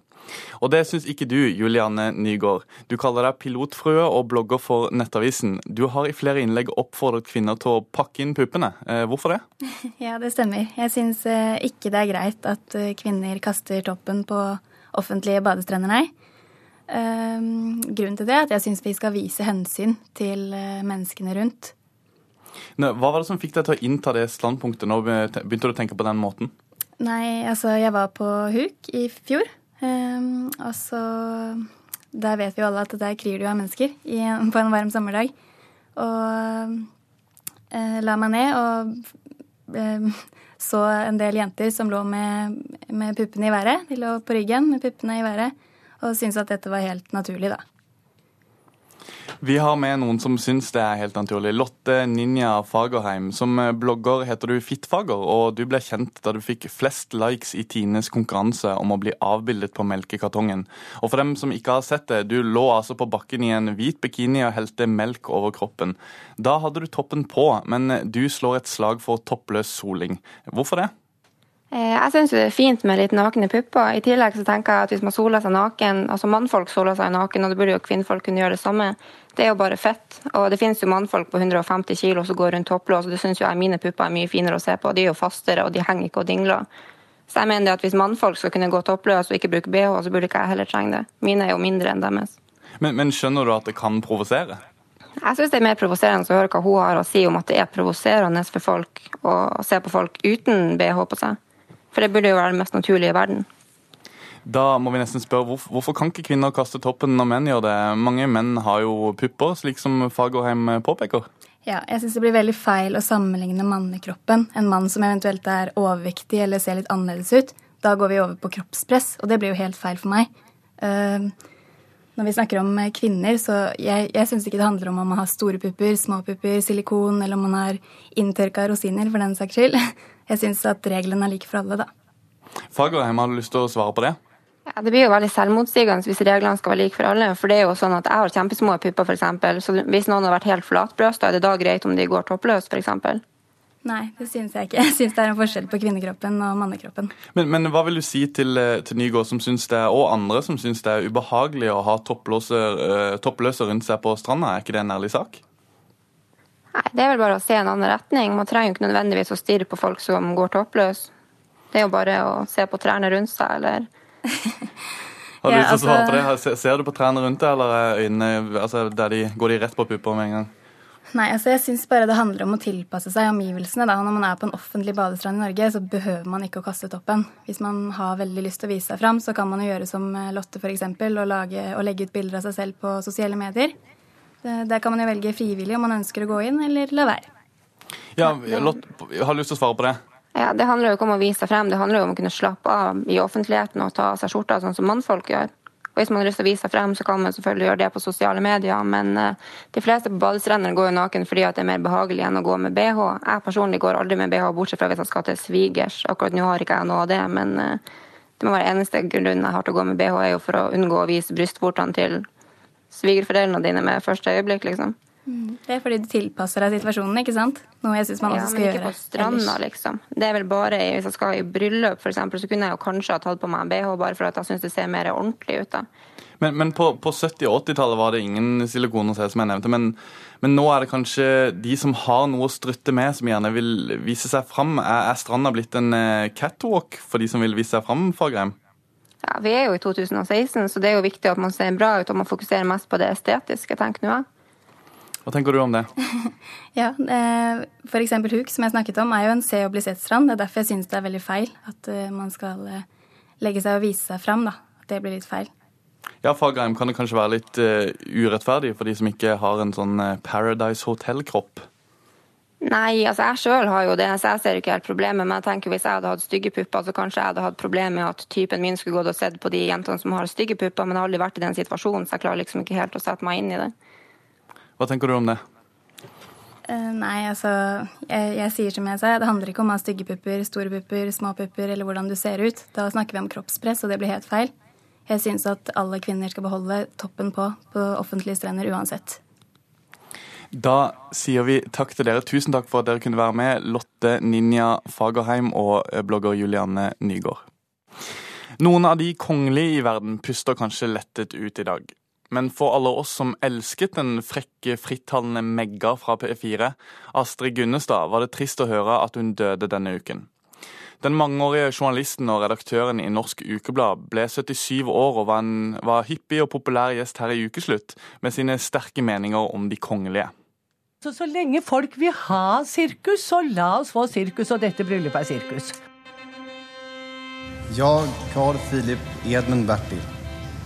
Og det syns ikke du, Julianne Nygaard. Du kaller deg pilotfrue og blogger for Nettavisen. Du har i flere innlegg oppfordret kvinner til å pakke inn puppene. Eh, hvorfor det? *laughs* Ja, det stemmer. Jeg syns eh, ikke det er greit at eh, kvinner kaster toppen på offentlige badestrender, nei. Um, grunnen til det er at jeg syns vi skal vise hensyn til menneskene rundt. Hva var det som fikk deg til å innta det standpunktet? Nå begynte du å tenke på den måten? Nei, altså jeg var på huk i fjor. Um, og så Der vet vi jo alle at der kryr det jo av mennesker i, på en varm sommerdag. Og uh, la meg ned og uh, så en del jenter som lå med, med puppene i været. De lå på ryggen med puppene i været og syntes at dette var helt naturlig, da. Vi har med noen som syns det er helt naturlig. Lotte Ninja Fagerheim. Som blogger heter du Fittfager, og du ble kjent da du fikk flest likes i Tines konkurranse om å bli avbildet på melkekartongen. Og for dem som ikke har sett det, du lå altså på bakken i en hvit bikini og helte melk over kroppen. Da hadde du toppen på, men du slår et slag for toppløs soling. Hvorfor det? Eh, jeg syns det er fint med litt nakne pupper. I tillegg så tenker jeg at hvis man soler seg naken, altså mannfolk soler seg naken, og det burde jo kvinnfolk kunne gjøre det samme, det er jo bare fett. Og det finnes jo mannfolk på 150 kilo som går rundt topplås, og det syns jo jeg mine pupper er mye finere å se på. De er jo fastere, og de henger ikke og dingler. Så jeg mener at hvis mannfolk skal kunne gå toppløs og ikke bruke bh, så burde ikke jeg heller trenge det. Mine er jo mindre enn deres. Men, men skjønner du at det kan provosere? Jeg syns det er mer provoserende å høre hva hun har å si om at det er provoserende for folk å se på folk uten bh på seg. For det burde jo være det mest naturlige i verden. Da må vi nesten spørre hvorfor, hvorfor kan ikke kvinner kaste toppen når menn gjør det? Mange menn har jo pupper, slik som Fagerheim påpeker. Ja, jeg syns det blir veldig feil å sammenligne mannekroppen. En mann som eventuelt er overvektig eller ser litt annerledes ut. Da går vi over på kroppspress, og det blir jo helt feil for meg. Uh, når vi snakker om kvinner, så jeg, jeg syns ikke det handler om om man har store pupper, små pupper, silikon, eller om man har inntørka rosiner, for den saks skyld. *laughs* Jeg syns at reglene er like for alle, da. Fagerheim, har du lyst til å svare på det? Ja, Det blir jo veldig selvmotsigende hvis reglene skal være like for alle. For det er jo sånn at jeg har kjempesmå pupper, f.eks. Så hvis noen har vært helt flatbrøsta, er det da greit om de går toppløs, f.eks.? Nei, det syns jeg ikke. Jeg syns det er en forskjell på kvinnekroppen og mannekroppen. Men, men hva vil du si til, til Nygaard som syns det, og andre som syns det er ubehagelig å ha toppløse, toppløse rundt seg på stranda? Er ikke det en ærlig sak? Nei, det er vel bare å se en annen retning. Man trenger jo ikke nødvendigvis å stirre på folk som går toppløs. Det er jo bare å se på trærne rundt seg, eller *laughs* Har du Ja, lyst til å svare på altså- det? Ser du på trærne rundt deg, eller er øynene altså, der de, går de rett på pupper med en gang? Nei, altså jeg syns bare det handler om å tilpasse seg omgivelsene. Da. Når man er på en offentlig badestrand i Norge, så behøver man ikke å kaste toppen. Hvis man har veldig lyst til å vise seg fram, så kan man jo gjøre som Lotte f.eks. Og, lage, og legge ut bilder av seg selv på sosiale medier. Det- Der kan man jo velge frivillig om man ønsker å gå inn, eller la være. Ja, Lott, har du lyst til å svare på det? Ja, Det handler jo ikke om å vise seg frem, det handler jo om å kunne slappe av i offentligheten og ta av seg skjorta, sånn som mannfolk gjør. Og Hvis man har lyst til å vise seg frem, så kan man selvfølgelig gjøre det på sosiale medier, men eh, de fleste på badestrender går jo naken fordi at det er mer behagelig enn å gå med bh. Jeg personlig går aldri med bh, bortsett fra hvis jeg skal til svigers. Akkurat nå har ikke jeg noe av det, men eh, det må være eneste grunnen jeg har til å gå med bh, er jo for å unngå å vise brystvortene til svigerforeldrene dine med første øyeblikk, liksom. Mm. Det er fordi du tilpasser deg situasjonen, ikke sant? Noe jeg syns man også skal gjøre. Ja, men ikke på stranda, liksom. Det er vel bare hvis jeg skal i bryllup, eksempel, så kunne jeg jo kanskje ha tatt på meg en bh bare for at jeg syns det ser mer ordentlig ut. da. Men, men på, på 70- og 80-tallet var det ingen silikoner som jeg nevnte. Men, men, nå er det kanskje de som har noe å strutte med, som gjerne vil vise seg fram. Er, er stranda blitt en eh, catwalk for de som vil vise seg fram, Fagerheim? Ja, Vi er jo i 2016, så det er jo viktig at man ser bra ut og man fokuserer mest på det estetiske, tenk nå. Hva tenker du om det? *laughs* ja, eh, F.eks. huk, som jeg snakket om, er jo en se og bli sett-strand. Det er derfor jeg syns det er veldig feil at eh, man skal legge seg og vise seg fram. da. At det blir litt feil. Ja, Fagerheim, kan det kanskje være litt urettferdig for de som ikke har en sånn Paradise Hotel-kropp? Nei, altså jeg sjøl har jo det, så jeg ser ikke helt problemet. Men jeg tenker hvis jeg hadde hatt stygge pupper, så kanskje jeg hadde hatt problemer med at typen min skulle gått og sett på de jentene som har stygge pupper, men jeg har aldri vært i den situasjonen, så jeg klarer liksom ikke helt å sette meg inn i det. Hva tenker du om det? Uh, nei, altså jeg, jeg, sier som jeg sa, det handler ikke om å ha stygge pupper, store pupper, små pupper eller hvordan du ser ut. Da snakker vi om kroppspress, og det blir helt feil. Jeg syns at alle kvinner skal beholde toppen på på offentlige strender uansett. Da sier vi takk til dere. Tusen takk for at dere kunne være med, Lotte Ninja Fagerheim og eh, blogger Julianne Nygaard. Noen av de kongelige i verden puster kanskje lettet ut i dag. Men for alle oss som elsket den frekke, frittalende Megga fra P4, Astrid Gunnestad, var det trist å høre at hun døde denne uken. Den mangeårige journalisten og redaktøren i Norsk Ukeblad ble 77 år og var en var hyppig og populær gjest her i Ukeslutt med sine sterke meninger om de kongelige. Så, så lenge folk vil ha sirkus, så la oss få sirkus, og dette bryllupet er sirkus. Jeg, Carl Philip Edmund Bertil,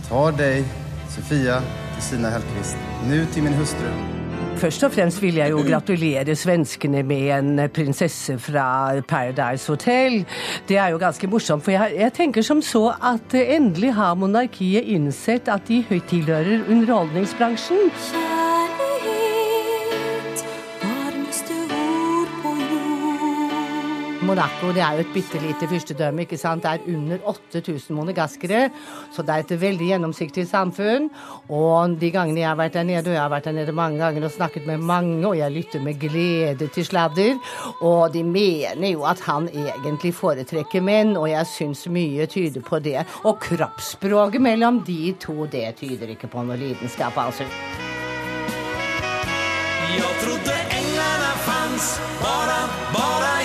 tar deg, Sofia Kristina Hellquist, nå til min hustru. Først og fremst vil jeg jo gratulere svenskene med en prinsesse fra Paradise Hotel. Det er jo ganske morsomt, for jeg, jeg tenker som så at endelig har monarkiet innsett at de tilhører underholdningsbransjen. Monaco det er jo et bitte lite fyrstedømme. ikke sant? Det er under 8000 monegaskere, så det er et veldig gjennomsiktig samfunn. Og de gangene jeg har vært der nede, og jeg har vært der nede mange ganger og snakket med mange, og jeg lytter med glede til sladder, og de mener jo at han egentlig foretrekker menn, og jeg syns mye tyder på det. Og kroppsspråket mellom de to, det tyder ikke på noe lidenskap, altså. Jeg trodde englene fanns bare, bare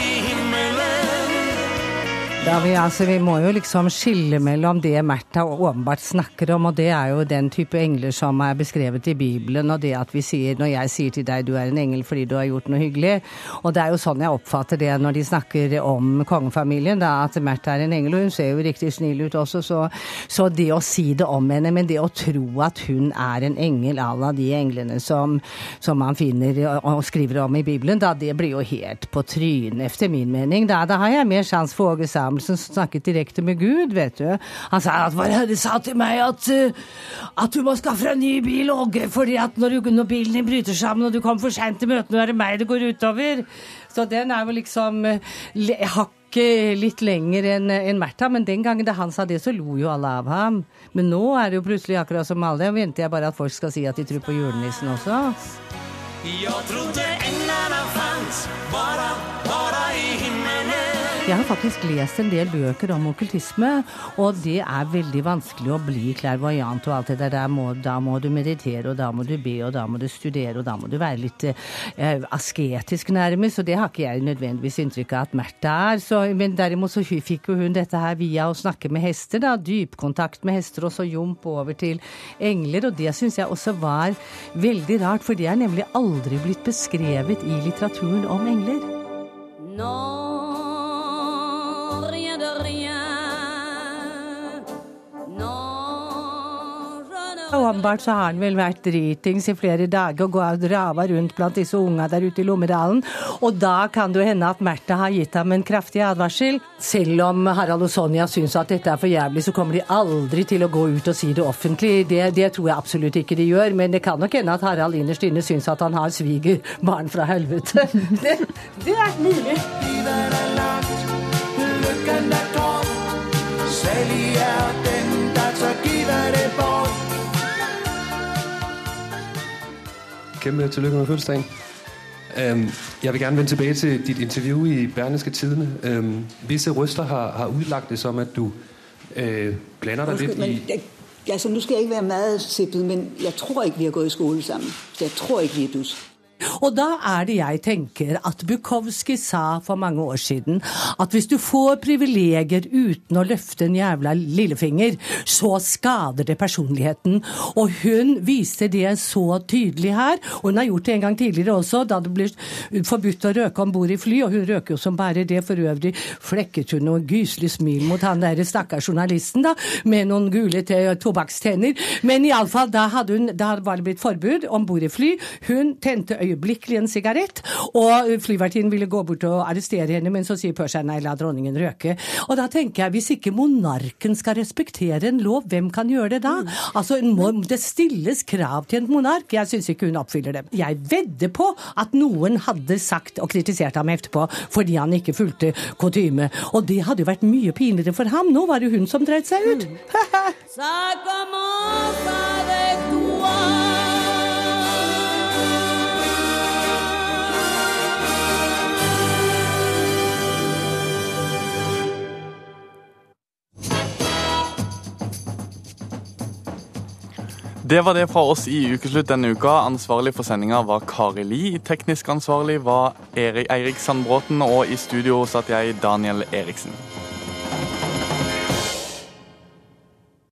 da vi, altså, vi må jo liksom skille mellom det Märtha åpenbart snakker om, og det er jo den type engler som er beskrevet i Bibelen, og det at vi sier når jeg sier til deg du er en engel fordi du har gjort noe hyggelig. Og det er jo sånn jeg oppfatter det når de snakker om kongefamilien, da, at Märtha er en engel. Og hun ser jo riktig snill ut også, så, så, det å si det om henne, men det å tro at hun er en engel à la de englene som, som man finner og skriver om i Bibelen, da det blir jo helt på trynet, efter min mening. Da, da har jeg mer sjanse for Åge Samuelsen som snakket direkte med Gud, vet du. Han sa at Vår Herre sa til meg at, at du må skaffe deg en ny bil, Åge, fordi at når, du, når, bilen din bryter sammen og du kommer for seint til møtene, er det meg det går utover. Så den er jo liksom hakket litt lenger enn en Märtha, men den gangen da han sa det, så lo jo alle av ham. Men nå er det jo plutselig akkurat som alle, og venter jeg bare at folk skal si at de tror på julenissen også. Jeg trodde englene fantes bare, bare i himmelen jeg har faktisk lest en del bøker om okkultisme, og det er veldig vanskelig å bli klarvoajant og alt det der. Må, da må du meditere, og da må du be, og da må du studere, og da må du være litt eh, asketisk nærmest, og det har ikke jeg nødvendigvis inntrykk av at Märtha er. Så, men derimot så fikk jo hun dette her via å snakke med hester, da. Dypkontakt med hester, og så jump over til engler, og det syns jeg også var veldig rart, for det er nemlig aldri blitt beskrevet i litteraturen om engler. No. Åpenbart så har han vel vært dritings i flere dager og gått rava rundt blant disse unga der ute i Lommedalen. Og da kan det jo hende at Märtha har gitt ham en kraftig advarsel. Selv om Harald og Sonja syns at dette er for jævlig, så kommer de aldri til å gå ut og si det offentlig. Det, det tror jeg absolutt ikke de gjør. Men det kan nok hende at Harald innerst inne syns at han har svigerbarn fra helvete. *laughs* Det, det er mulig. Særlig er den, der så give det bort. Kæmpe tillykke med fødselsdagen. Jeg vil gerne vende tilbage til dit interview i Berneske Tidene. Visse røster har, har udlagt det som, at du øh, blander dig Undskyld, lidt i... Altså, nu skal jeg ikke være meget sippet, men jeg tror ikke, vi har gået i skole sammen. Jeg tror ikke, vi er dus. Og da er det jeg tenker at Bukowski sa for mange år siden at hvis du får privilegier uten å løfte en jævla lillefinger, så skader det personligheten. Og hun viste det så tydelig her. Og hun har gjort det en gang tidligere også, da det ble forbudt å røke om bord i fly. Og hun røker jo som bare det. For øvrig flekket hun noe gyselig smil mot han der stakkars journalisten, da, med noen gule te- tobakkstenner. Men iallfall, da, hadde hun, da var det blitt forbud om bord i fly. Hun tente øyeblikkelig en sigarett, og flyvertinnen ville gå bort og arrestere henne, men så sier Persia nei, la dronningen røke. Og da tenker jeg, hvis ikke monarken skal respektere en lov, hvem kan gjøre det da? Altså, må, Det stilles krav til en monark. Jeg syns ikke hun oppfyller dem. Jeg vedder på at noen hadde sagt og kritisert ham etterpå fordi han ikke fulgte kutyme. Og det hadde jo vært mye pinligere for ham. Nå var det hun som dreit seg ut. *laughs* Det var det fra oss i Ukeslutt denne uka. Ansvarlig for sendinga var Kari Li. Teknisk ansvarlig var Erik Eirik Sandbråten, og i studio satt jeg, Daniel Eriksen.